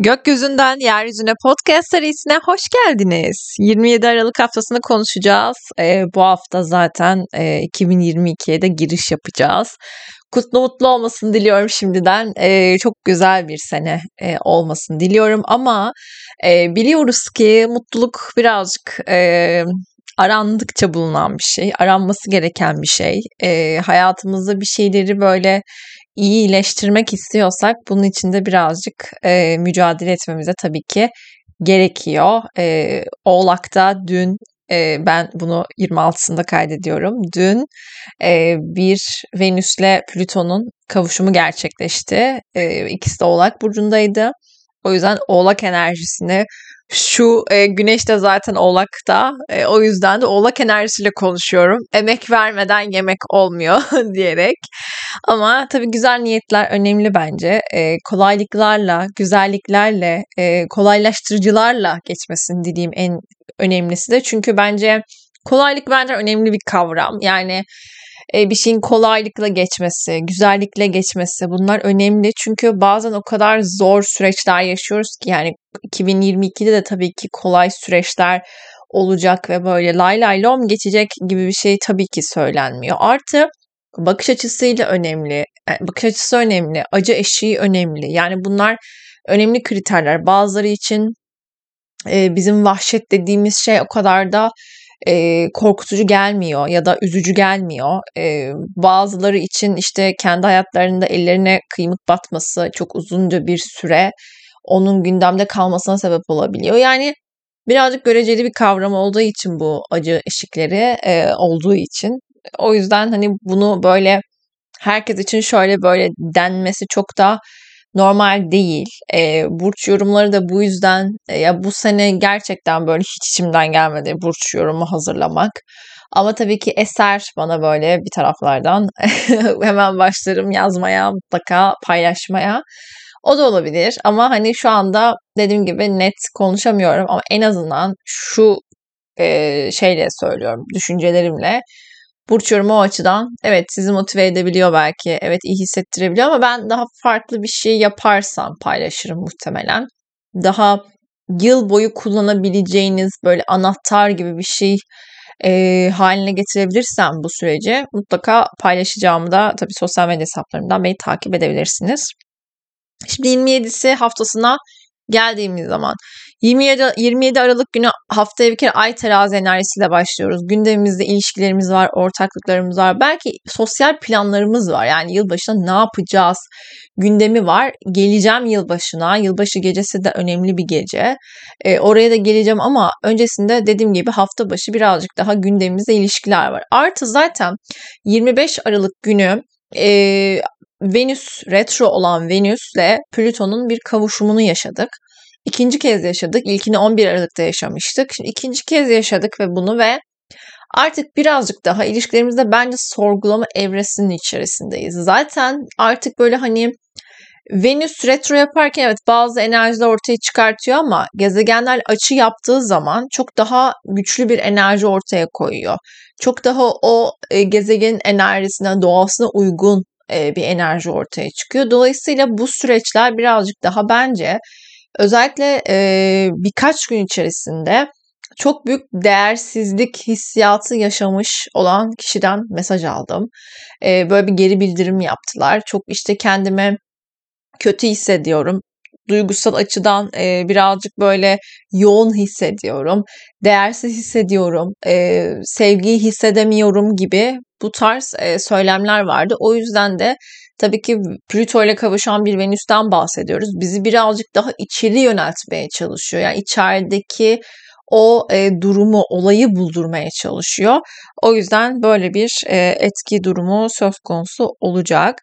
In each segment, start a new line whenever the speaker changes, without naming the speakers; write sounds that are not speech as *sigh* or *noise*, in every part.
Gökyüzünden Yeryüzüne podcast serisine hoş geldiniz. 27 Aralık haftasını konuşacağız. Ee, bu hafta zaten e, 2022'ye de giriş yapacağız. Kutlu mutlu olmasını diliyorum şimdiden. Ee, çok güzel bir sene e, olmasını diliyorum ama e, biliyoruz ki mutluluk birazcık e, arandıkça bulunan bir şey, aranması gereken bir şey. E, hayatımızda bir şeyleri böyle iyileştirmek istiyorsak bunun için de birazcık e, mücadele etmemize tabii ki gerekiyor. E, Oğlak'ta dün e, ben bunu 26'sında kaydediyorum. Dün e, bir Venüs'le Plüton'un kavuşumu gerçekleşti. E, ikisi de Oğlak burcundaydı. O yüzden Oğlak enerjisini şu e, güneş de zaten oğlakta. E, o yüzden de oğlak enerjisiyle konuşuyorum. Emek vermeden yemek olmuyor *laughs* diyerek. Ama tabii güzel niyetler önemli bence. E, kolaylıklarla, güzelliklerle, e, kolaylaştırıcılarla geçmesini dileyim en önemlisi de. Çünkü bence kolaylık bence önemli bir kavram. Yani bir şeyin kolaylıkla geçmesi, güzellikle geçmesi bunlar önemli. Çünkü bazen o kadar zor süreçler yaşıyoruz ki yani 2022'de de tabii ki kolay süreçler olacak ve böyle lay lay lom geçecek gibi bir şey tabii ki söylenmiyor. Artı bakış açısıyla önemli, e, bakış açısı önemli, acı eşiği önemli. Yani bunlar önemli kriterler. Bazıları için bizim vahşet dediğimiz şey o kadar da e, korkutucu gelmiyor ya da üzücü gelmiyor. E, bazıları için işte kendi hayatlarında ellerine kıymık batması çok uzunca bir süre onun gündemde kalmasına sebep olabiliyor. Yani birazcık göreceli bir kavram olduğu için bu acı eşikleri e, olduğu için. O yüzden hani bunu böyle herkes için şöyle böyle denmesi çok da normal değil. E, burç yorumları da bu yüzden e, ya bu sene gerçekten böyle hiç içimden gelmedi burç yorumu hazırlamak. Ama tabii ki eser bana böyle bir taraflardan *laughs* hemen başlarım yazmaya, mutlaka paylaşmaya. O da olabilir ama hani şu anda dediğim gibi net konuşamıyorum ama en azından şu e, şeyle söylüyorum, düşüncelerimle burç yorumu o açıdan evet sizi motive edebiliyor belki. Evet iyi hissettirebiliyor ama ben daha farklı bir şey yaparsam paylaşırım muhtemelen. Daha yıl boyu kullanabileceğiniz böyle anahtar gibi bir şey e, haline getirebilirsem bu süreci mutlaka paylaşacağımı da tabii sosyal medya hesaplarımdan beni takip edebilirsiniz. Şimdi 27'si haftasına geldiğimiz zaman 27, 27 Aralık günü haftaya bir kere ay terazi enerjisiyle başlıyoruz. Gündemimizde ilişkilerimiz var, ortaklıklarımız var. Belki sosyal planlarımız var. Yani yılbaşında ne yapacağız gündemi var. Geleceğim yılbaşına. Yılbaşı gecesi de önemli bir gece. E, oraya da geleceğim ama öncesinde dediğim gibi hafta başı birazcık daha gündemimizde ilişkiler var. Artı zaten 25 Aralık günü e, Venüs retro olan Venüs'le Plüton'un bir kavuşumunu yaşadık. İkinci kez yaşadık. İlkini 11 Aralık'ta yaşamıştık. Şimdi ikinci kez yaşadık ve bunu ve artık birazcık daha ilişkilerimizde bence sorgulama evresinin içerisindeyiz. Zaten artık böyle hani Venüs retro yaparken evet bazı enerjiler ortaya çıkartıyor ama gezegenler açı yaptığı zaman çok daha güçlü bir enerji ortaya koyuyor. Çok daha o e, gezegenin enerjisine, doğasına uygun e, bir enerji ortaya çıkıyor. Dolayısıyla bu süreçler birazcık daha bence özellikle e, birkaç gün içerisinde çok büyük değersizlik hissiyatı yaşamış olan kişiden mesaj aldım. E, böyle bir geri bildirim yaptılar. Çok işte kendime kötü hissediyorum. Duygusal açıdan e, birazcık böyle yoğun hissediyorum. Değersiz hissediyorum. E, sevgiyi hissedemiyorum gibi bu tarz e, söylemler vardı. O yüzden de tabii ki Plüto ile kavuşan bir Venüs'ten bahsediyoruz. Bizi birazcık daha içeri yöneltmeye çalışıyor. Yani içerideki o e, durumu, olayı buldurmaya çalışıyor. O yüzden böyle bir e, etki durumu söz konusu olacak.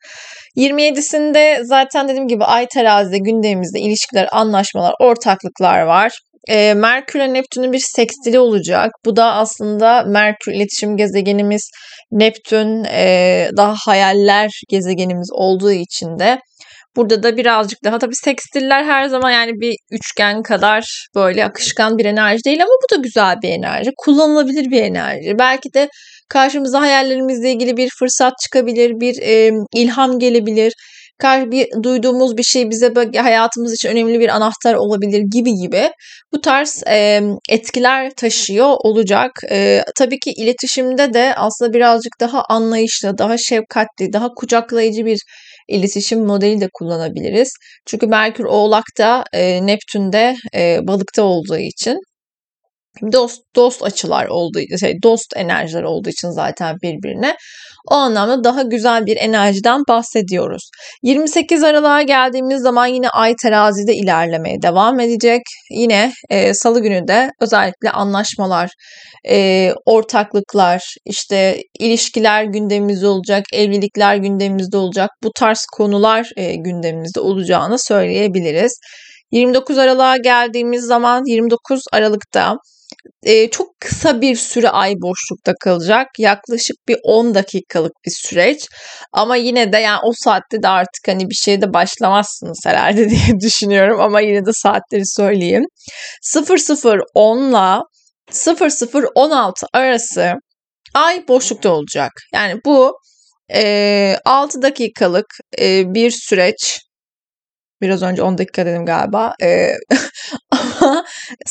27'sinde zaten dediğim gibi Ay terazide gündemimizde ilişkiler, anlaşmalar, ortaklıklar var e, Merkür ile Neptün'ün bir sekstili olacak. Bu da aslında Merkür iletişim gezegenimiz, Neptün e, daha hayaller gezegenimiz olduğu için de burada da birazcık daha tabii sekstiller her zaman yani bir üçgen kadar böyle akışkan bir enerji değil ama bu da güzel bir enerji. Kullanılabilir bir enerji. Belki de karşımıza hayallerimizle ilgili bir fırsat çıkabilir, bir e, ilham gelebilir bir duyduğumuz bir şey bize hayatımız için önemli bir anahtar olabilir gibi gibi bu tarz e, etkiler taşıyor olacak. E, tabii ki iletişimde de aslında birazcık daha anlayışlı, daha şefkatli, daha kucaklayıcı bir iletişim modeli de kullanabiliriz. Çünkü Merkür Oğlak'ta, e, Neptün'de, e, Balık'ta olduğu için dost dost açılar olduğu şey dost enerjiler olduğu için zaten birbirine o anlamda daha güzel bir enerjiden bahsediyoruz. 28 Aralık'a geldiğimiz zaman yine Ay terazide ilerlemeye devam edecek. Yine e, Salı günü de özellikle anlaşmalar, e, ortaklıklar, işte ilişkiler gündemimizde olacak, evlilikler gündemimizde olacak. Bu tarz konular e, gündemimizde olacağını söyleyebiliriz. 29 Aralık'a geldiğimiz zaman 29 Aralık'ta e, çok kısa bir süre ay boşlukta kalacak. Yaklaşık bir 10 dakikalık bir süreç. Ama yine de yani o saatte de artık hani bir şeyde başlamazsınız herhalde *laughs* diye düşünüyorum. Ama yine de saatleri söyleyeyim. 0010 ile 0016 arası ay boşlukta olacak. Yani bu e, 6 dakikalık e, bir süreç Biraz önce 10 dakika dedim galiba. Ee, *laughs* ama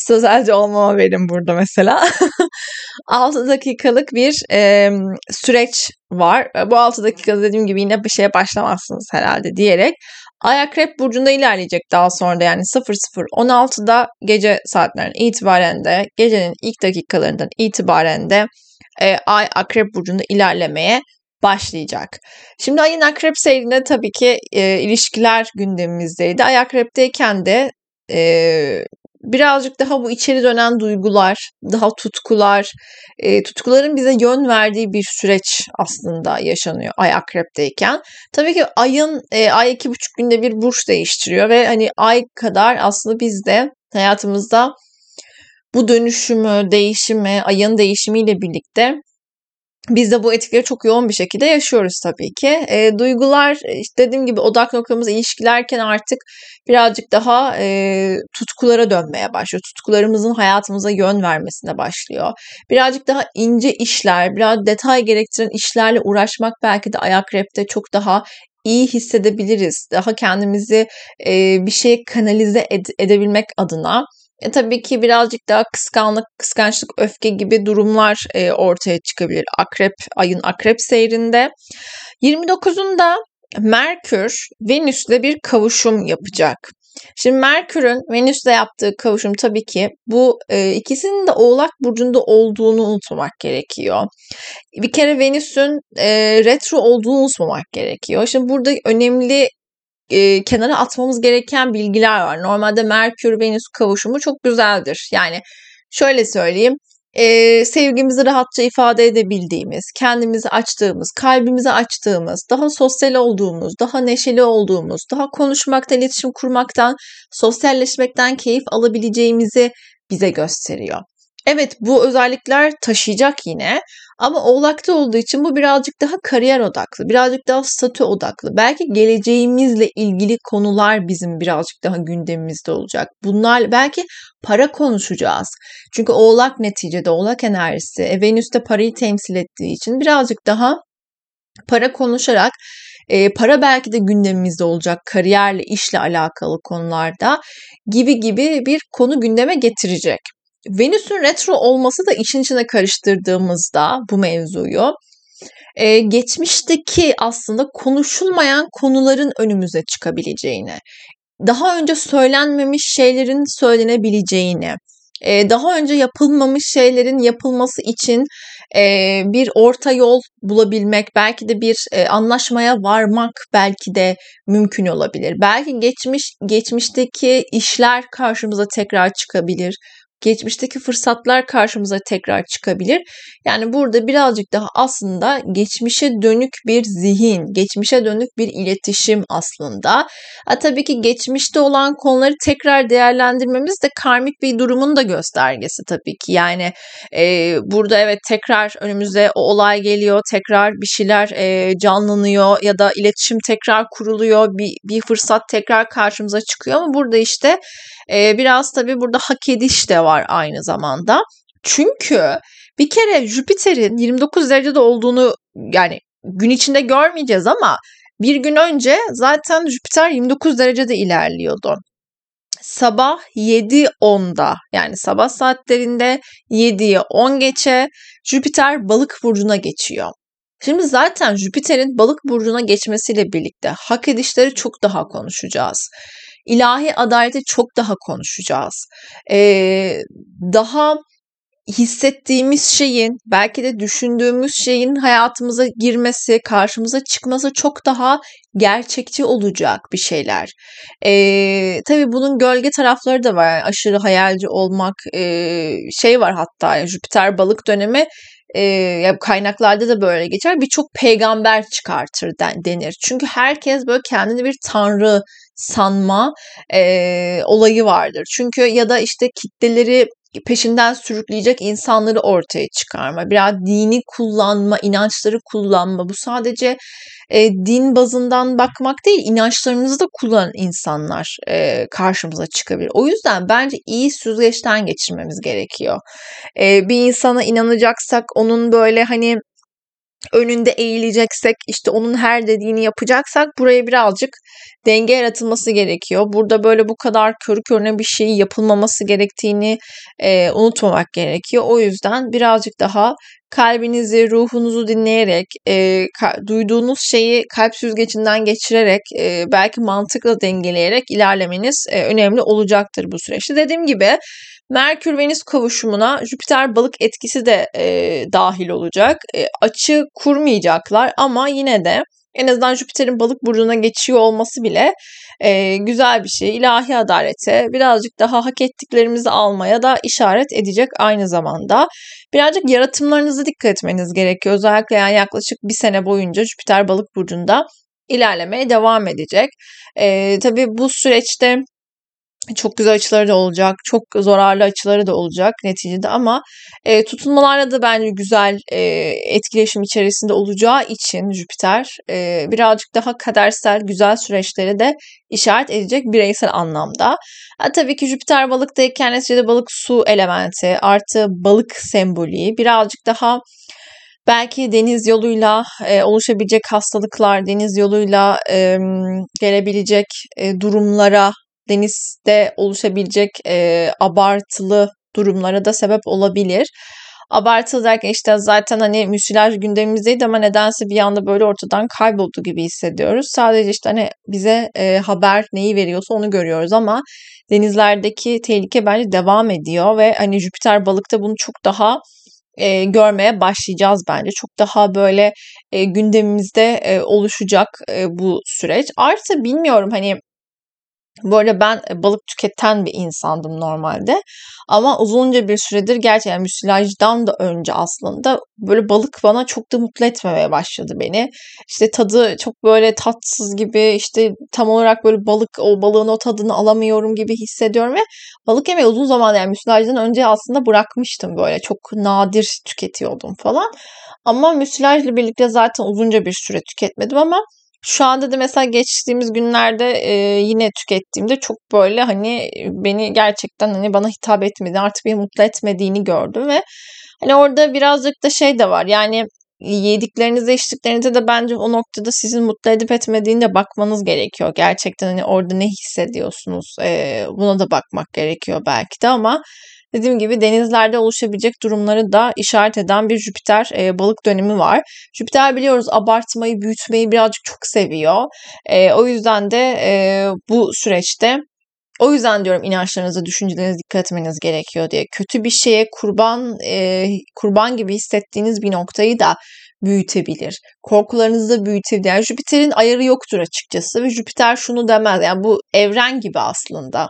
sözelci olmama verim burada mesela. *laughs* 6 dakikalık bir e, süreç var. Bu 6 dakikada dediğim gibi yine bir şeye başlamazsınız herhalde diyerek Akrep Burcu'nda ilerleyecek daha sonra da yani 00.16'da gece saatlerinin itibaren de gecenin ilk dakikalarından itibaren de e, Ay Akrep Burcu'nda ilerlemeye başlayacak. Şimdi ayın akrep seyrinde tabii ki e, ilişkiler gündemimizdeydi. Ay akrepteyken de e, birazcık daha bu içeri dönen duygular, daha tutkular, e, tutkuların bize yön verdiği bir süreç aslında yaşanıyor ay akrepteyken. Tabii ki ayın e, ay iki buçuk günde bir burç değiştiriyor ve hani ay kadar aslında biz de hayatımızda bu dönüşümü, değişimi, ayın değişimiyle birlikte biz de bu etkileri çok yoğun bir şekilde yaşıyoruz tabii ki. E, duygular işte dediğim gibi odak noktamız ilişkilerken artık birazcık daha e, tutkulara dönmeye başlıyor. Tutkularımızın hayatımıza yön vermesine başlıyor. Birazcık daha ince işler, biraz detay gerektiren işlerle uğraşmak belki de ayak repte çok daha iyi hissedebiliriz. Daha kendimizi e, bir şeye kanalize ed- edebilmek adına e, tabii ki birazcık daha kıskanlık, kıskançlık, öfke gibi durumlar e, ortaya çıkabilir. Akrep, ayın akrep seyrinde. 29'unda Merkür Venüs'le bir kavuşum yapacak. Şimdi Merkür'ün Venüs'le yaptığı kavuşum tabii ki bu e, ikisinin de Oğlak burcunda olduğunu unutmamak gerekiyor. Bir kere Venüs'ün e, retro olduğunu unutmamak gerekiyor. Şimdi burada önemli e, kenara atmamız gereken bilgiler var. Normalde Merkür Venüs kavuşumu çok güzeldir. Yani şöyle söyleyeyim. E, sevgimizi rahatça ifade edebildiğimiz, kendimizi açtığımız, kalbimizi açtığımız, daha sosyal olduğumuz, daha neşeli olduğumuz, daha konuşmaktan, iletişim kurmaktan, sosyalleşmekten keyif alabileceğimizi bize gösteriyor. Evet bu özellikler taşıyacak yine ama oğlakta olduğu için bu birazcık daha kariyer odaklı, birazcık daha statü odaklı. Belki geleceğimizle ilgili konular bizim birazcık daha gündemimizde olacak. Bunlar belki para konuşacağız. Çünkü oğlak neticede oğlak enerjisi, e, Venüs de parayı temsil ettiği için birazcık daha para konuşarak e, para belki de gündemimizde olacak kariyerle, işle alakalı konularda gibi gibi bir konu gündeme getirecek. Venüs'ün retro olması da işin içine karıştırdığımızda bu mevzuyu e, geçmişteki aslında konuşulmayan konuların önümüze çıkabileceğini, daha önce söylenmemiş şeylerin söylenebileceğini, e, daha önce yapılmamış şeylerin yapılması için e, bir orta yol bulabilmek, belki de bir e, anlaşmaya varmak belki de mümkün olabilir. Belki geçmiş geçmişteki işler karşımıza tekrar çıkabilir geçmişteki fırsatlar karşımıza tekrar çıkabilir. Yani burada birazcık daha aslında geçmişe dönük bir zihin, geçmişe dönük bir iletişim aslında. Ha, tabii ki geçmişte olan konuları tekrar değerlendirmemiz de karmik bir durumun da göstergesi tabii ki. Yani e, burada evet tekrar önümüze o olay geliyor, tekrar bir şeyler e, canlanıyor ya da iletişim tekrar kuruluyor, bir, bir fırsat tekrar karşımıza çıkıyor ama burada işte e, biraz tabii burada hak ediş de var aynı zamanda. Çünkü bir kere Jüpiter'in 29 derecede olduğunu yani gün içinde görmeyeceğiz ama Bir gün önce zaten Jüpiter 29 derecede ilerliyordu. Sabah 7.10'da yani sabah saatlerinde 7'ye 10 geçe Jüpiter balık burcuna geçiyor. Şimdi zaten Jüpiter'in balık burcuna geçmesiyle birlikte hak edişleri çok daha konuşacağız. İlahi adaleti çok daha konuşacağız. Ee, daha hissettiğimiz şeyin, belki de düşündüğümüz şeyin hayatımıza girmesi, karşımıza çıkması çok daha gerçekçi olacak bir şeyler. Ee, tabii bunun gölge tarafları da var. Yani aşırı hayalci olmak e, şey var hatta Jüpiter balık dönemi e, kaynaklarda da böyle geçer. Birçok peygamber çıkartır denir. Çünkü herkes böyle kendini bir tanrı sanma e, olayı vardır. Çünkü ya da işte kitleleri peşinden sürükleyecek insanları ortaya çıkarma, biraz dini kullanma, inançları kullanma. Bu sadece e, din bazından bakmak değil, inançlarınızı da kullanan insanlar e, karşımıza çıkabilir. O yüzden bence iyi süzgeçten geçirmemiz gerekiyor. E, bir insana inanacaksak onun böyle hani önünde eğileceksek işte onun her dediğini yapacaksak buraya birazcık denge yaratılması gerekiyor. Burada böyle bu kadar körü körüne bir şey yapılmaması gerektiğini e, unutmamak gerekiyor. O yüzden birazcık daha kalbinizi, ruhunuzu dinleyerek, e, ka- duyduğunuz şeyi kalp süzgecinden geçirerek, e, belki mantıkla dengeleyerek ilerlemeniz e, önemli olacaktır bu süreçte. Dediğim gibi Merkür-Venüs kavuşumuna Jüpiter balık etkisi de e, dahil olacak. E, açı kurmayacaklar ama yine de en azından Jüpiter'in balık burcuna geçiyor olması bile e, güzel bir şey. İlahi adalete birazcık daha hak ettiklerimizi almaya da işaret edecek aynı zamanda. Birazcık yaratımlarınızı dikkat etmeniz gerekiyor. Özellikle yani yaklaşık bir sene boyunca Jüpiter balık burcunda ilerlemeye devam edecek. E, tabii bu süreçte çok güzel açıları da olacak. Çok zararlı açıları da olacak neticede ama e, tutunmalarla da bence güzel e, etkileşim içerisinde olacağı için Jüpiter e, birazcık daha kadersel güzel süreçleri de işaret edecek bireysel anlamda. Ha, tabii ki Jüpiter balıktayken neticede balık su elementi artı balık sembolü birazcık daha belki deniz yoluyla e, oluşabilecek hastalıklar, deniz yoluyla e, gelebilecek e, durumlara denizde oluşabilecek e, abartılı durumlara da sebep olabilir. Abartılı derken işte zaten hani müsilaj gündemimizdeydi ama nedense bir anda böyle ortadan kayboldu gibi hissediyoruz. Sadece işte hani bize e, haber neyi veriyorsa onu görüyoruz ama denizlerdeki tehlike bence devam ediyor ve hani Jüpiter balıkta bunu çok daha e, görmeye başlayacağız bence. Çok daha böyle e, gündemimizde e, oluşacak e, bu süreç. Artı bilmiyorum hani bu arada ben e, balık tüketen bir insandım normalde. Ama uzunca bir süredir gerçekten müsilajdan da önce aslında böyle balık bana çok da mutlu etmemeye başladı beni. İşte tadı çok böyle tatsız gibi işte tam olarak böyle balık o balığın o tadını alamıyorum gibi hissediyorum ve balık yemeyi uzun zaman yani müsilajdan önce aslında bırakmıştım böyle çok nadir tüketiyordum falan. Ama müsilajla birlikte zaten uzunca bir süre tüketmedim ama şu anda da mesela geçtiğimiz günlerde e, yine tükettiğimde çok böyle hani beni gerçekten hani bana hitap etmedi artık beni mutlu etmediğini gördüm ve hani orada birazcık da şey de var yani yediklerinizde içtiklerinizde de bence o noktada sizin mutlu edip etmediğine bakmanız gerekiyor. Gerçekten hani orada ne hissediyorsunuz e, buna da bakmak gerekiyor belki de ama Dediğim gibi denizlerde oluşabilecek durumları da işaret eden bir Jüpiter e, balık dönemi var. Jüpiter biliyoruz abartmayı, büyütmeyi birazcık çok seviyor. E, o yüzden de e, bu süreçte o yüzden diyorum inançlarınıza, düşüncelerinize dikkat etmeniz gerekiyor diye. Kötü bir şeye kurban e, kurban gibi hissettiğiniz bir noktayı da büyütebilir. Korkularınızı da büyütebilir. Yani Jüpiter'in ayarı yoktur açıkçası ve Jüpiter şunu demez. Yani bu evren gibi aslında.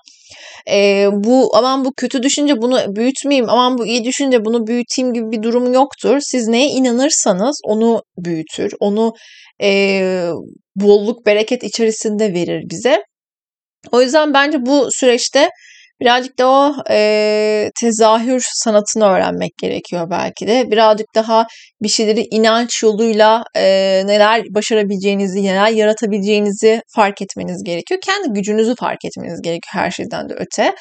E, bu aman bu kötü düşünce bunu büyütmeyeyim, aman bu iyi düşünce bunu büyüteyim gibi bir durum yoktur. Siz neye inanırsanız onu büyütür. Onu e, bolluk, bereket içerisinde verir bize. O yüzden bence bu süreçte birazcık da o e, tezahür sanatını öğrenmek gerekiyor belki de. Birazcık daha bir şeyleri inanç yoluyla e, neler başarabileceğinizi, neler yaratabileceğinizi fark etmeniz gerekiyor. Kendi gücünüzü fark etmeniz gerekiyor her şeyden de öte.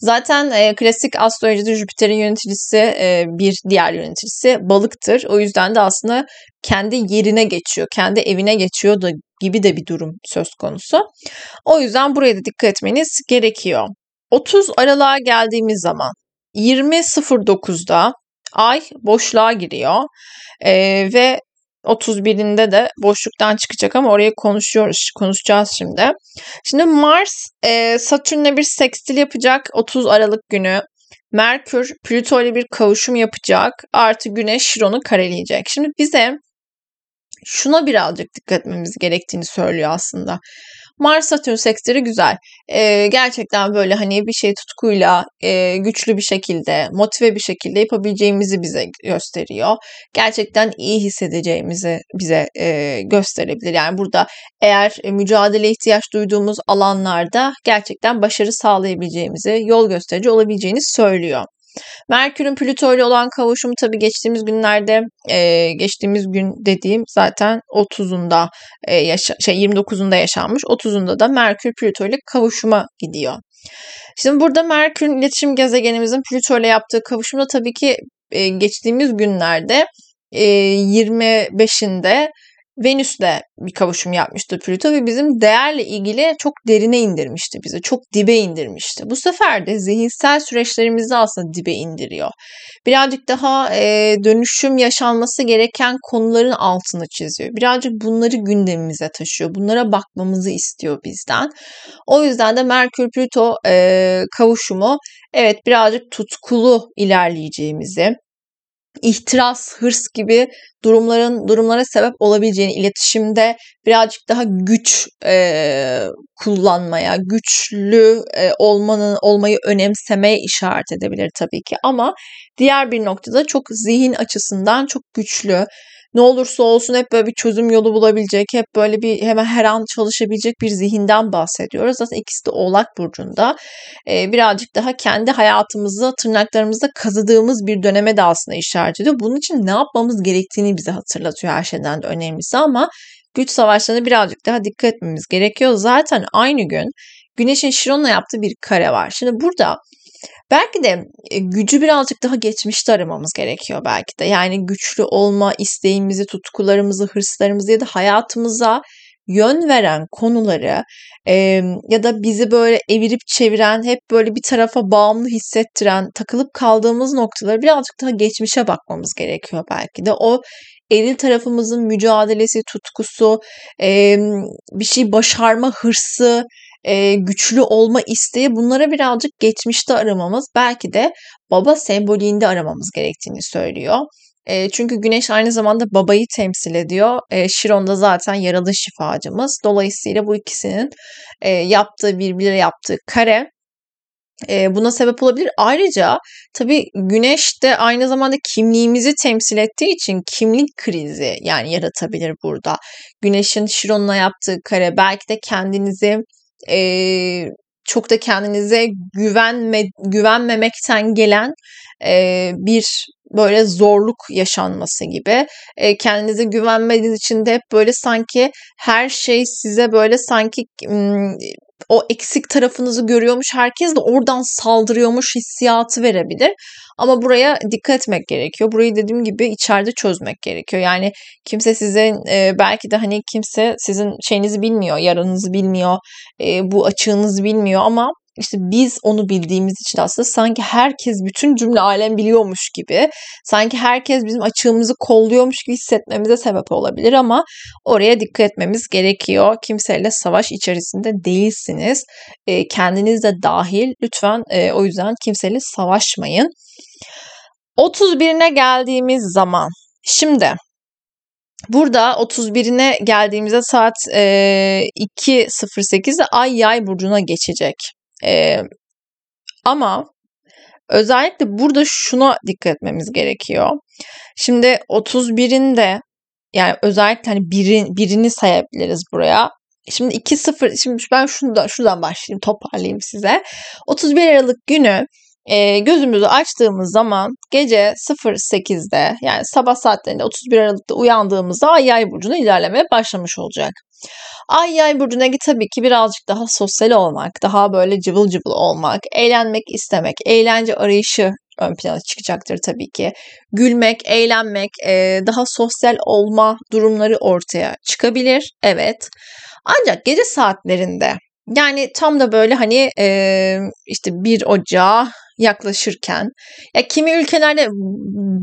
Zaten e, klasik astrolojide Jüpiter'in yöneticisi e, bir diğer yöneticisi balıktır. O yüzden de aslında kendi yerine geçiyor, kendi evine geçiyor da gibi de bir durum söz konusu. O yüzden buraya da dikkat etmeniz gerekiyor. 30 Aralık'a geldiğimiz zaman 20.09'da ay boşluğa giriyor ee, ve 31'inde de boşluktan çıkacak ama oraya konuşuyoruz, konuşacağız şimdi. Şimdi Mars e, Satürn'le bir sekstil yapacak 30 Aralık günü. Merkür Plüto ile bir kavuşum yapacak. Artı Güneş Şiron'u kareleyecek. Şimdi bize şuna birazcık dikkat etmemiz gerektiğini söylüyor aslında. Mars Satürn seksleri güzel. Ee, gerçekten böyle hani bir şey tutkuyla e, güçlü bir şekilde, motive bir şekilde yapabileceğimizi bize gösteriyor. Gerçekten iyi hissedeceğimizi bize e, gösterebilir. Yani burada eğer mücadele ihtiyaç duyduğumuz alanlarda gerçekten başarı sağlayabileceğimizi, yol gösterici olabileceğini söylüyor. Merkür'ün Plüto ile olan kavuşumu tabii geçtiğimiz günlerde e, geçtiğimiz gün dediğim zaten 30'unda e, yaşa, şey 29'unda yaşanmış. 30'unda da Merkür Plüto ile kavuşuma gidiyor. Şimdi burada Merkür'ün iletişim gezegenimizin Plüto ile yaptığı kavuşumda tabii ki e, geçtiğimiz günlerde e, 25'inde Venüs'le bir kavuşum yapmıştı Plüto ve bizim değerle ilgili çok derine indirmişti bizi. Çok dibe indirmişti. Bu sefer de zihinsel süreçlerimizi aslında dibe indiriyor. Birazcık daha e, dönüşüm yaşanması gereken konuların altını çiziyor. Birazcık bunları gündemimize taşıyor. Bunlara bakmamızı istiyor bizden. O yüzden de Merkür-Plüto e, kavuşumu evet birazcık tutkulu ilerleyeceğimizi, ihtiras, hırs gibi durumların durumlara sebep olabileceğini iletişimde birazcık daha güç e, kullanmaya, güçlü e, olmanın olmayı önemsemeye işaret edebilir tabii ki. Ama diğer bir noktada çok zihin açısından çok güçlü, ne olursa olsun hep böyle bir çözüm yolu bulabilecek, hep böyle bir hemen her an çalışabilecek bir zihinden bahsediyoruz. Zaten ikisi de Oğlak Burcu'nda. Ee, birazcık daha kendi hayatımızı tırnaklarımızda kazıdığımız bir döneme de aslında işaret ediyor. Bunun için ne yapmamız gerektiğini bize hatırlatıyor her şeyden de önemlisi ama güç savaşlarına birazcık daha dikkat etmemiz gerekiyor. Zaten aynı gün Güneş'in Şiron'la yaptığı bir kare var. Şimdi burada Belki de e, gücü birazcık daha geçmişte aramamız gerekiyor belki de. Yani güçlü olma isteğimizi, tutkularımızı, hırslarımızı ya da hayatımıza yön veren konuları e, ya da bizi böyle evirip çeviren, hep böyle bir tarafa bağımlı hissettiren, takılıp kaldığımız noktaları birazcık daha geçmişe bakmamız gerekiyor belki de. O eril tarafımızın mücadelesi, tutkusu, e, bir şey başarma hırsı, e, güçlü olma isteği bunlara birazcık geçmişte aramamız belki de baba sembolinde aramamız gerektiğini söylüyor. E, çünkü güneş aynı zamanda babayı temsil ediyor. E, Şiron da zaten yaralı şifacımız. Dolayısıyla bu ikisinin e, yaptığı birbirine yaptığı kare e, buna sebep olabilir. Ayrıca tabii güneş de aynı zamanda kimliğimizi temsil ettiği için kimlik krizi yani yaratabilir burada. Güneşin Şiron'la yaptığı kare belki de kendinizi e, çok da kendinize güvenme, güvenmemekten gelen e, bir böyle zorluk yaşanması gibi. E, kendinize güvenmediğiniz için de hep böyle sanki her şey size böyle sanki o eksik tarafınızı görüyormuş herkes de oradan saldırıyormuş hissiyatı verebilir. Ama buraya dikkat etmek gerekiyor. Burayı dediğim gibi içeride çözmek gerekiyor. Yani kimse sizin e, belki de hani kimse sizin şeyinizi bilmiyor, yaranızı bilmiyor, e, bu açığınızı bilmiyor ama işte biz onu bildiğimiz için aslında sanki herkes bütün cümle alem biliyormuş gibi sanki herkes bizim açığımızı kolluyormuş gibi hissetmemize sebep olabilir ama oraya dikkat etmemiz gerekiyor. Kimseyle savaş içerisinde değilsiniz. E, kendiniz de dahil lütfen e, o yüzden kimseyle savaşmayın. 31'ine geldiğimiz zaman şimdi Burada 31'ine geldiğimizde saat e, 2.08'de Ay Yay burcuna geçecek. E, ama özellikle burada şuna dikkat etmemiz gerekiyor. Şimdi 31'inde yani özellikle hani birin, birini sayabiliriz buraya. Şimdi 2-0 şimdi ben şuradan, şuradan başlayayım toparlayayım size. 31 Aralık günü e, gözümüzü açtığımız zaman gece 08'de yani sabah saatlerinde 31 Aralık'ta uyandığımızda Ay Yay burcuna ilerlemeye başlamış olacak. Ay Yay burcuna tabii ki birazcık daha sosyal olmak, daha böyle cıvıl cıvıl olmak, eğlenmek istemek, eğlence arayışı ön plana çıkacaktır tabii ki. Gülmek, eğlenmek, daha sosyal olma durumları ortaya çıkabilir. Evet. Ancak gece saatlerinde yani tam da böyle hani e, işte bir Ocağı yaklaşırken ya kimi ülkelerde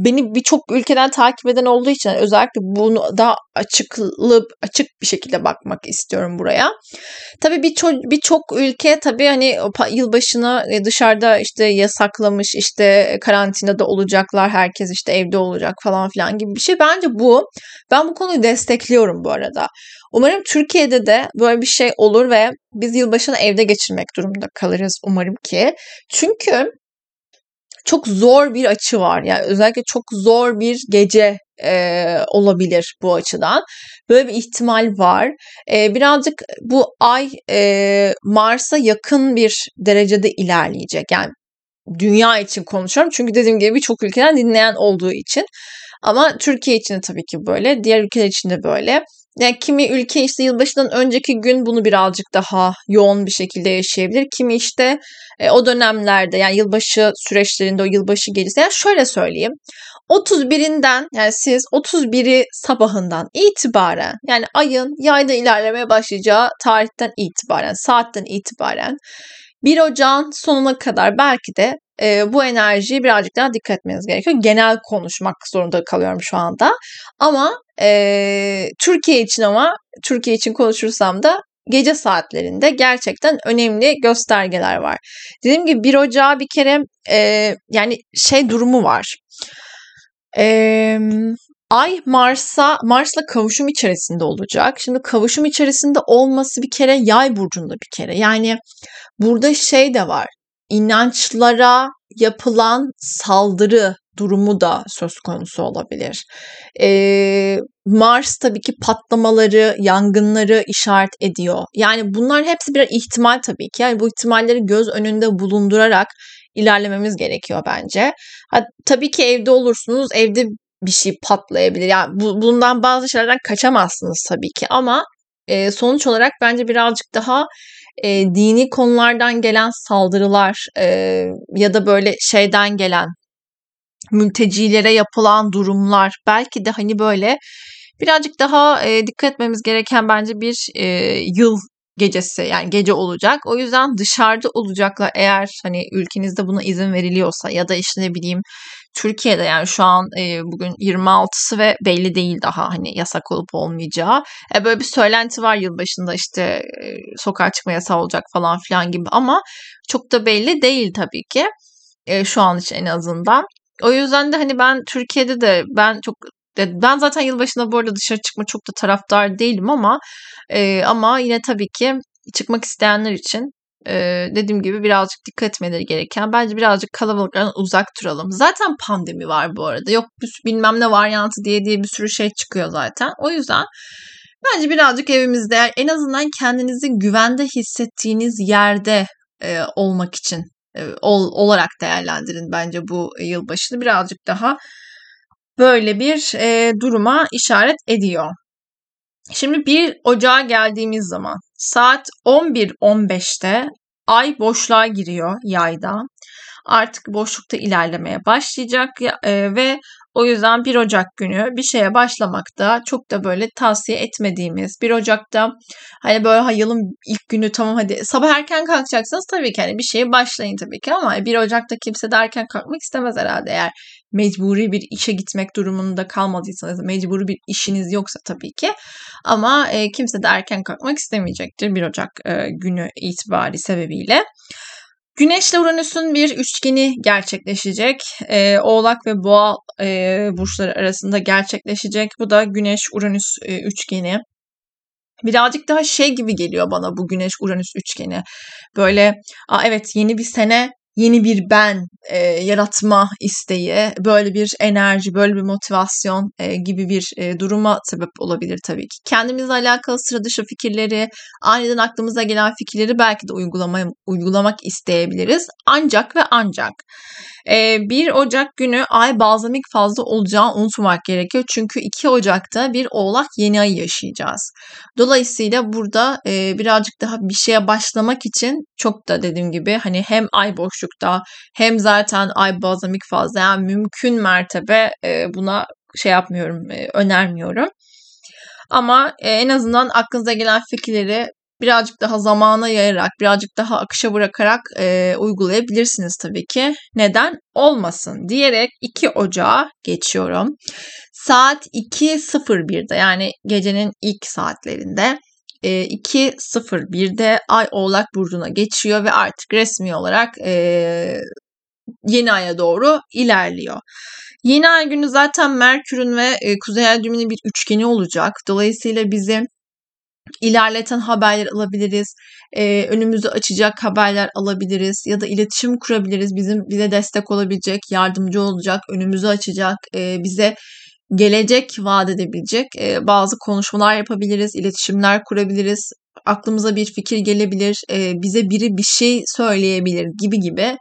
beni birçok ülkeden takip eden olduğu için özellikle bunu daha açıklı açık bir şekilde bakmak istiyorum buraya. Tabii birçok birçok ülke tabii hani yılbaşını e, dışarıda işte yasaklamış işte karantinada olacaklar herkes işte evde olacak falan filan gibi bir şey. Bence bu ben bu konuyu destekliyorum bu arada. Umarım Türkiye'de de böyle bir şey olur ve biz yılbaşını evde geçirmek durumunda kalırız umarım ki. Çünkü çok zor bir açı var. Yani özellikle çok zor bir gece e, olabilir bu açıdan. Böyle bir ihtimal var. E, birazcık bu ay e, Mars'a yakın bir derecede ilerleyecek. Yani dünya için konuşuyorum. Çünkü dediğim gibi birçok ülkeden dinleyen olduğu için. Ama Türkiye için de tabii ki böyle. Diğer ülkeler için de böyle. Yani kimi ülke işte yılbaşından önceki gün bunu birazcık daha yoğun bir şekilde yaşayabilir. Kimi işte e, o dönemlerde yani yılbaşı süreçlerinde o yılbaşı gecesi. Yani şöyle söyleyeyim. 31'inden yani siz 31'i sabahından itibaren yani ayın yayda ilerlemeye başlayacağı tarihten itibaren, saatten itibaren 1 Ocağın sonuna kadar belki de e, bu enerjiyi birazcık daha dikkat etmeniz gerekiyor. Genel konuşmak zorunda kalıyorum şu anda. Ama e, Türkiye için ama Türkiye için konuşursam da gece saatlerinde gerçekten önemli göstergeler var. Dediğim gibi 1 Ocağı bir kere e, yani şey durumu var. E, Ay Mars'a Mars'la kavuşum içerisinde olacak. Şimdi kavuşum içerisinde olması bir kere yay burcunda bir kere. Yani burada şey de var. İnançlara yapılan saldırı durumu da söz konusu olabilir. Ee, Mars tabii ki patlamaları, yangınları işaret ediyor. Yani bunlar hepsi bir ihtimal tabii ki. Yani bu ihtimalleri göz önünde bulundurarak ilerlememiz gerekiyor bence. Ha, tabii ki evde olursunuz, evde bir şey patlayabilir. Yani bu, bundan bazı şeylerden kaçamazsınız tabii ki ama e, sonuç olarak bence birazcık daha e, dini konulardan gelen saldırılar e, ya da böyle şeyden gelen mültecilere yapılan durumlar belki de hani böyle birazcık daha e, dikkat etmemiz gereken bence bir e, yıl gecesi yani gece olacak. O yüzden dışarıda olacaklar eğer hani ülkenizde buna izin veriliyorsa ya da işte ne bileyim Türkiye'de yani şu an e, bugün 26'sı ve belli değil daha hani yasak olup olmayacağı. E, böyle bir söylenti var yılbaşında işte e, sokağa çıkma yasağı olacak falan filan gibi ama çok da belli değil tabii ki. E, şu an için en azından. O yüzden de hani ben Türkiye'de de ben çok ben zaten yılbaşında bu arada dışarı çıkma çok da taraftar değilim ama e, ama yine tabii ki çıkmak isteyenler için e, dediğim gibi birazcık dikkat etmeleri gereken bence birazcık kalabalıklardan uzak duralım. Zaten pandemi var bu arada. Yok bilmem ne varyantı diye diye bir sürü şey çıkıyor zaten. O yüzden bence birazcık evimizde en azından kendinizi güvende hissettiğiniz yerde e, olmak için e, ol, olarak değerlendirin bence bu yılbaşını birazcık daha böyle bir e, duruma işaret ediyor. Şimdi 1 Ocağa geldiğimiz zaman saat 11.15'te ay boşluğa giriyor yayda. Artık boşlukta ilerlemeye başlayacak e, ve o yüzden 1 Ocak günü bir şeye başlamakta çok da böyle tavsiye etmediğimiz 1 Ocak'ta hani böyle ha yılın ilk günü tamam hadi sabah erken kalkacaksınız tabii ki hani bir şeye başlayın tabii ki ama 1 Ocak'ta kimse de erken kalkmak istemez herhalde eğer mecburi bir işe gitmek durumunda kalmadıysanız, mecburi bir işiniz yoksa tabii ki. Ama e, kimse de erken kalkmak istemeyecektir 1 Ocak e, günü itibari sebebiyle. Güneş ile Uranüs'ün bir üçgeni gerçekleşecek. E, Oğlak ve Boğa e, burçları arasında gerçekleşecek. Bu da Güneş-Uranüs e, üçgeni. Birazcık daha şey gibi geliyor bana bu Güneş Uranüs üçgeni. Böyle Aa, evet yeni bir sene yeni bir ben e, yaratma isteği, böyle bir enerji, böyle bir motivasyon e, gibi bir e, duruma sebep olabilir tabii ki. Kendimizle alakalı sıra dışı fikirleri, aniden aklımıza gelen fikirleri belki de uygulama, uygulamak isteyebiliriz. Ancak ve ancak e, 1 Ocak günü ay balzamik fazla olacağını unutmamak gerekiyor. Çünkü 2 Ocak'ta bir oğlak yeni ay yaşayacağız. Dolayısıyla burada e, birazcık daha bir şeye başlamak için çok da dediğim gibi hani hem ay boşluk boşlukta hem zaten ay bazamik fazla yani mümkün mertebe e, buna şey yapmıyorum e, önermiyorum. Ama e, en azından aklınıza gelen fikirleri birazcık daha zamana yayarak, birazcık daha akışa bırakarak e, uygulayabilirsiniz tabii ki. Neden? Olmasın diyerek 2 Ocağı geçiyorum. Saat 2.01'de yani gecenin ilk saatlerinde 2.01'de Ay Oğlak Burcu'na geçiyor ve artık resmi olarak e, yeni aya doğru ilerliyor. Yeni ay günü zaten Merkür'ün ve e, Kuzey Ay düğümünün bir üçgeni olacak. Dolayısıyla bizim ilerleten haberler alabiliriz. E, önümüzü açacak haberler alabiliriz ya da iletişim kurabiliriz. Bizim bize destek olabilecek, yardımcı olacak, önümüzü açacak, e, bize gelecek vaat edebilecek e, bazı konuşmalar yapabiliriz, iletişimler kurabiliriz. Aklımıza bir fikir gelebilir, e, bize biri bir şey söyleyebilir gibi gibi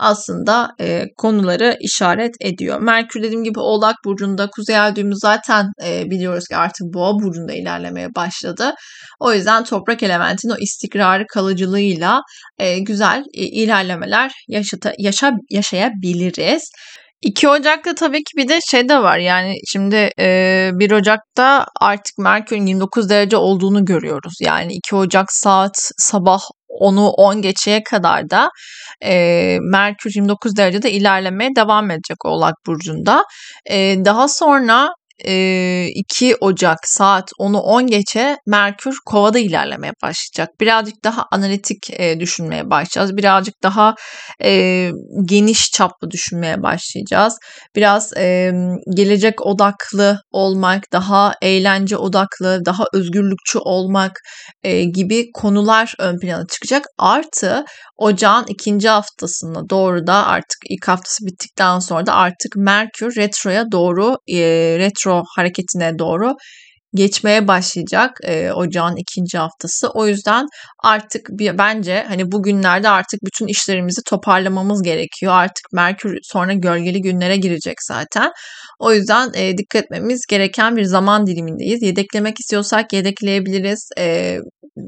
aslında e, konuları işaret ediyor. Merkür dediğim gibi Oğlak Burcu'nda Kuzey Ay zaten e, biliyoruz ki artık Boğa Burcu'nda ilerlemeye başladı. O yüzden toprak elementin o istikrarı kalıcılığıyla e, güzel e, ilerlemeler yaşata, yaşa, yaşayabiliriz. 2 Ocak'ta tabii ki bir de şey de var yani şimdi e, 1 Ocak'ta artık Merkür'ün 29 derece olduğunu görüyoruz. Yani 2 Ocak saat sabah onu 10 geçeye kadar da e, Merkür 29 derecede ilerlemeye devam edecek Oğlak Burcu'nda. E, daha sonra 2 Ocak saat 10'u 10 geçe Merkür Kova'da ilerlemeye başlayacak. Birazcık daha analitik düşünmeye başlayacağız. Birazcık daha geniş çaplı düşünmeye başlayacağız. Biraz gelecek odaklı olmak, daha eğlence odaklı, daha özgürlükçü olmak gibi konular ön plana çıkacak. Artı ocağın ikinci haftasına doğru da artık ilk haftası bittikten sonra da artık Merkür retroya doğru retro retro hareketine doğru geçmeye başlayacak e, ocağın ikinci haftası. O yüzden artık bir, bence hani bugünlerde artık bütün işlerimizi toparlamamız gerekiyor. Artık Merkür sonra gölgeli günlere girecek zaten. O yüzden e, dikkat etmemiz gereken bir zaman dilimindeyiz. Yedeklemek istiyorsak yedekleyebiliriz. E,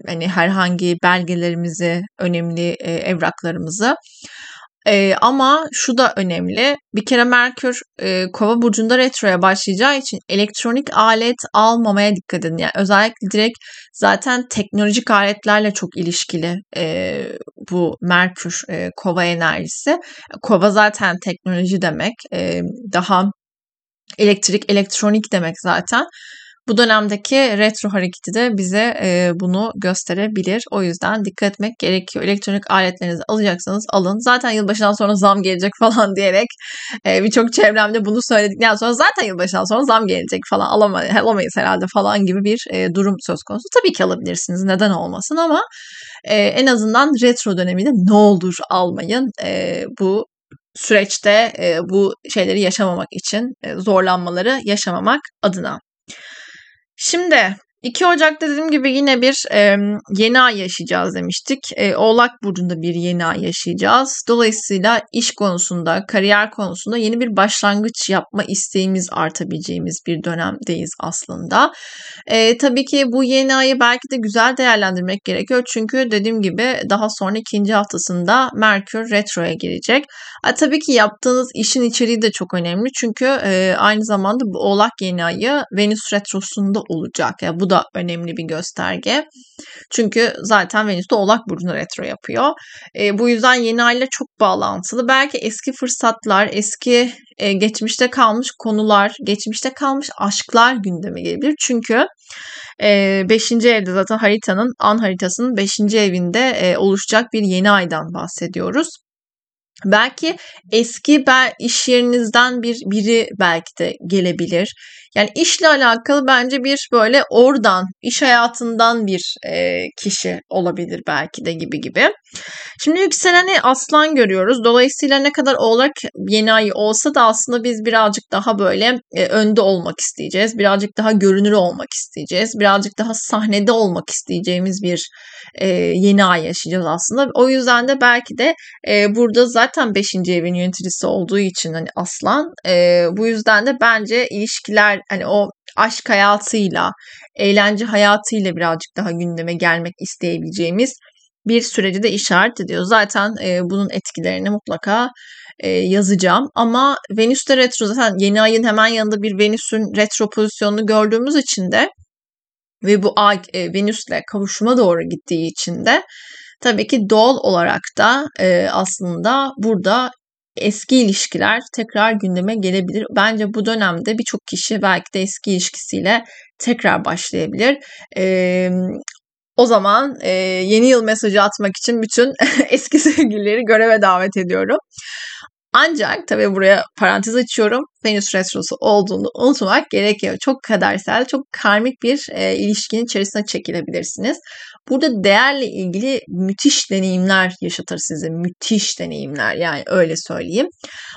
hani herhangi belgelerimizi, önemli e, evraklarımızı. E, ama şu da önemli. Bir kere Merkür e, Kova burcunda retroya başlayacağı için elektronik alet almamaya dikkat edin. Yani özellikle direkt zaten teknolojik aletlerle çok ilişkili e, bu Merkür e, Kova enerjisi. Kova zaten teknoloji demek. E, daha elektrik, elektronik demek zaten. Bu dönemdeki retro hareketi de bize e, bunu gösterebilir. O yüzden dikkat etmek gerekiyor. Elektronik aletlerinizi alacaksanız alın. Zaten yılbaşından sonra zam gelecek *laughs* falan diyerek e, birçok çevremde bunu söyledikten sonra zaten yılbaşından sonra zam gelecek falan alamayız, alamayız herhalde falan gibi bir e, durum söz konusu. Tabii ki alabilirsiniz. Neden olmasın ama e, en azından retro döneminde ne olur almayın. E, bu süreçte e, bu şeyleri yaşamamak için, e, zorlanmaları yaşamamak adına. Şimdi 2 Ocak'ta dediğim gibi yine bir e, yeni ay yaşayacağız demiştik. E, Oğlak Burcu'nda bir yeni ay yaşayacağız. Dolayısıyla iş konusunda, kariyer konusunda yeni bir başlangıç yapma isteğimiz artabileceğimiz bir dönemdeyiz aslında. E, tabii ki bu yeni ayı belki de güzel değerlendirmek gerekiyor. Çünkü dediğim gibi daha sonra ikinci haftasında Merkür Retro'ya girecek. E, tabii ki yaptığınız işin içeriği de çok önemli. Çünkü e, aynı zamanda bu Oğlak yeni ayı Venüs Retrosu'nda olacak. Yani bu da önemli bir gösterge. Çünkü zaten Venüs de Oğlak Burcu'na retro yapıyor. E, bu yüzden yeni ayla çok bağlantılı. Belki eski fırsatlar, eski e, geçmişte kalmış konular, geçmişte kalmış aşklar gündeme gelebilir. Çünkü 5. E, evde zaten haritanın, an haritasının 5. evinde e, oluşacak bir yeni aydan bahsediyoruz. Belki eski iş yerinizden bir biri belki de gelebilir. Yani işle alakalı bence bir böyle oradan, iş hayatından bir e, kişi olabilir belki de gibi gibi. Şimdi yükseleni aslan görüyoruz. Dolayısıyla ne kadar oğlak yeni ay olsa da aslında biz birazcık daha böyle e, önde olmak isteyeceğiz. Birazcık daha görünür olmak isteyeceğiz. Birazcık daha sahnede olmak isteyeceğimiz bir e, yeni ay yaşayacağız aslında. O yüzden de belki de e, burada zaten 5. evin yöneticisi olduğu için hani aslan e, bu yüzden de bence ilişkiler hani o aşk hayatıyla, eğlence hayatıyla birazcık daha gündeme gelmek isteyebileceğimiz bir süreci de işaret ediyor. Zaten e, bunun etkilerini mutlaka e, yazacağım. Ama Venüs'te retro zaten yeni ayın hemen yanında bir Venüs'ün retro pozisyonunu gördüğümüz için de ve bu ay e, Venüs'le kavuşuma doğru gittiği için de tabii ki doğal olarak da e, aslında burada eski ilişkiler tekrar gündeme gelebilir. Bence bu dönemde birçok kişi belki de eski ilişkisiyle tekrar başlayabilir. E, o zaman e, yeni yıl mesajı atmak için bütün *laughs* eski sevgilileri göreve davet ediyorum. Ancak tabii buraya parantez açıyorum. Venüs Retrosu olduğunu unutmak gerekiyor. Çok kadersel, çok karmik bir e, ilişkinin içerisine çekilebilirsiniz. Burada değerle ilgili müthiş deneyimler yaşatır size. Müthiş deneyimler yani öyle söyleyeyim.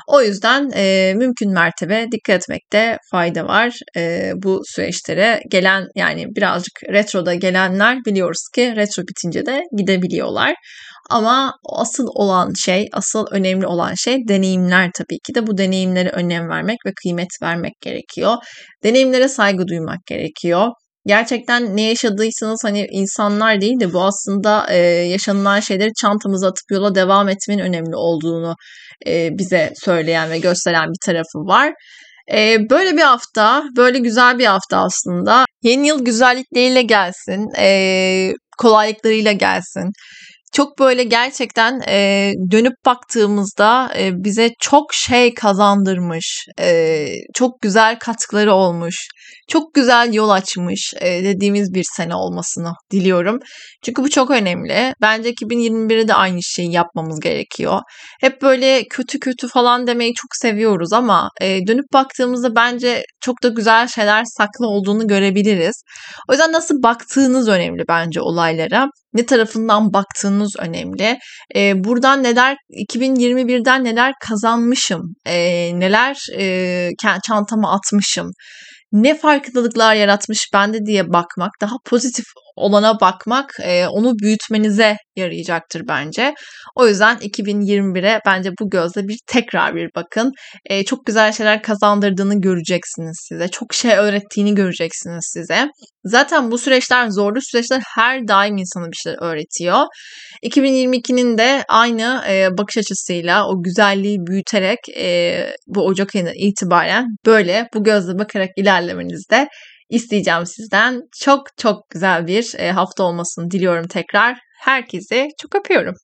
O yüzden e, mümkün mertebe dikkat etmekte fayda var. E, bu süreçlere gelen yani birazcık retroda gelenler biliyoruz ki retro bitince de gidebiliyorlar. Ama asıl olan şey, asıl önemli olan şey deneyimler tabii ki de bu deneyimlere önem vermek ve kıymet vermek gerekiyor. Deneyimlere saygı duymak gerekiyor. Gerçekten ne yaşadıysanız hani insanlar değil de bu aslında e, yaşanılan şeyleri çantamıza atıp yola devam etmenin önemli olduğunu e, bize söyleyen ve gösteren bir tarafı var. E, böyle bir hafta, böyle güzel bir hafta aslında. Yeni yıl güzellikleriyle gelsin, e, kolaylıklarıyla gelsin çok böyle gerçekten e, dönüp baktığımızda e, bize çok şey kazandırmış, e, çok güzel katkıları olmuş, çok güzel yol açmış e, dediğimiz bir sene olmasını diliyorum. Çünkü bu çok önemli. Bence 2021'de de aynı şeyi yapmamız gerekiyor. Hep böyle kötü kötü falan demeyi çok seviyoruz ama e, dönüp baktığımızda bence çok da güzel şeyler saklı olduğunu görebiliriz. O yüzden nasıl baktığınız önemli bence olaylara ne tarafından baktığınız önemli. E, buradan neler 2021'den neler kazanmışım, neler çantama atmışım, ne farkındalıklar yaratmış bende diye bakmak, daha pozitif olana bakmak e, onu büyütmenize yarayacaktır bence. O yüzden 2021'e bence bu gözle bir tekrar bir bakın. E, çok güzel şeyler kazandırdığını göreceksiniz size. Çok şey öğrettiğini göreceksiniz size. Zaten bu süreçler zorlu süreçler her daim insana bir şeyler öğretiyor. 2022'nin de aynı e, bakış açısıyla o güzelliği büyüterek bu Ocak ayından itibaren böyle bu gözle bakarak ilerlemenizde isteyeceğim sizden. Çok çok güzel bir hafta olmasını diliyorum tekrar. Herkese çok öpüyorum.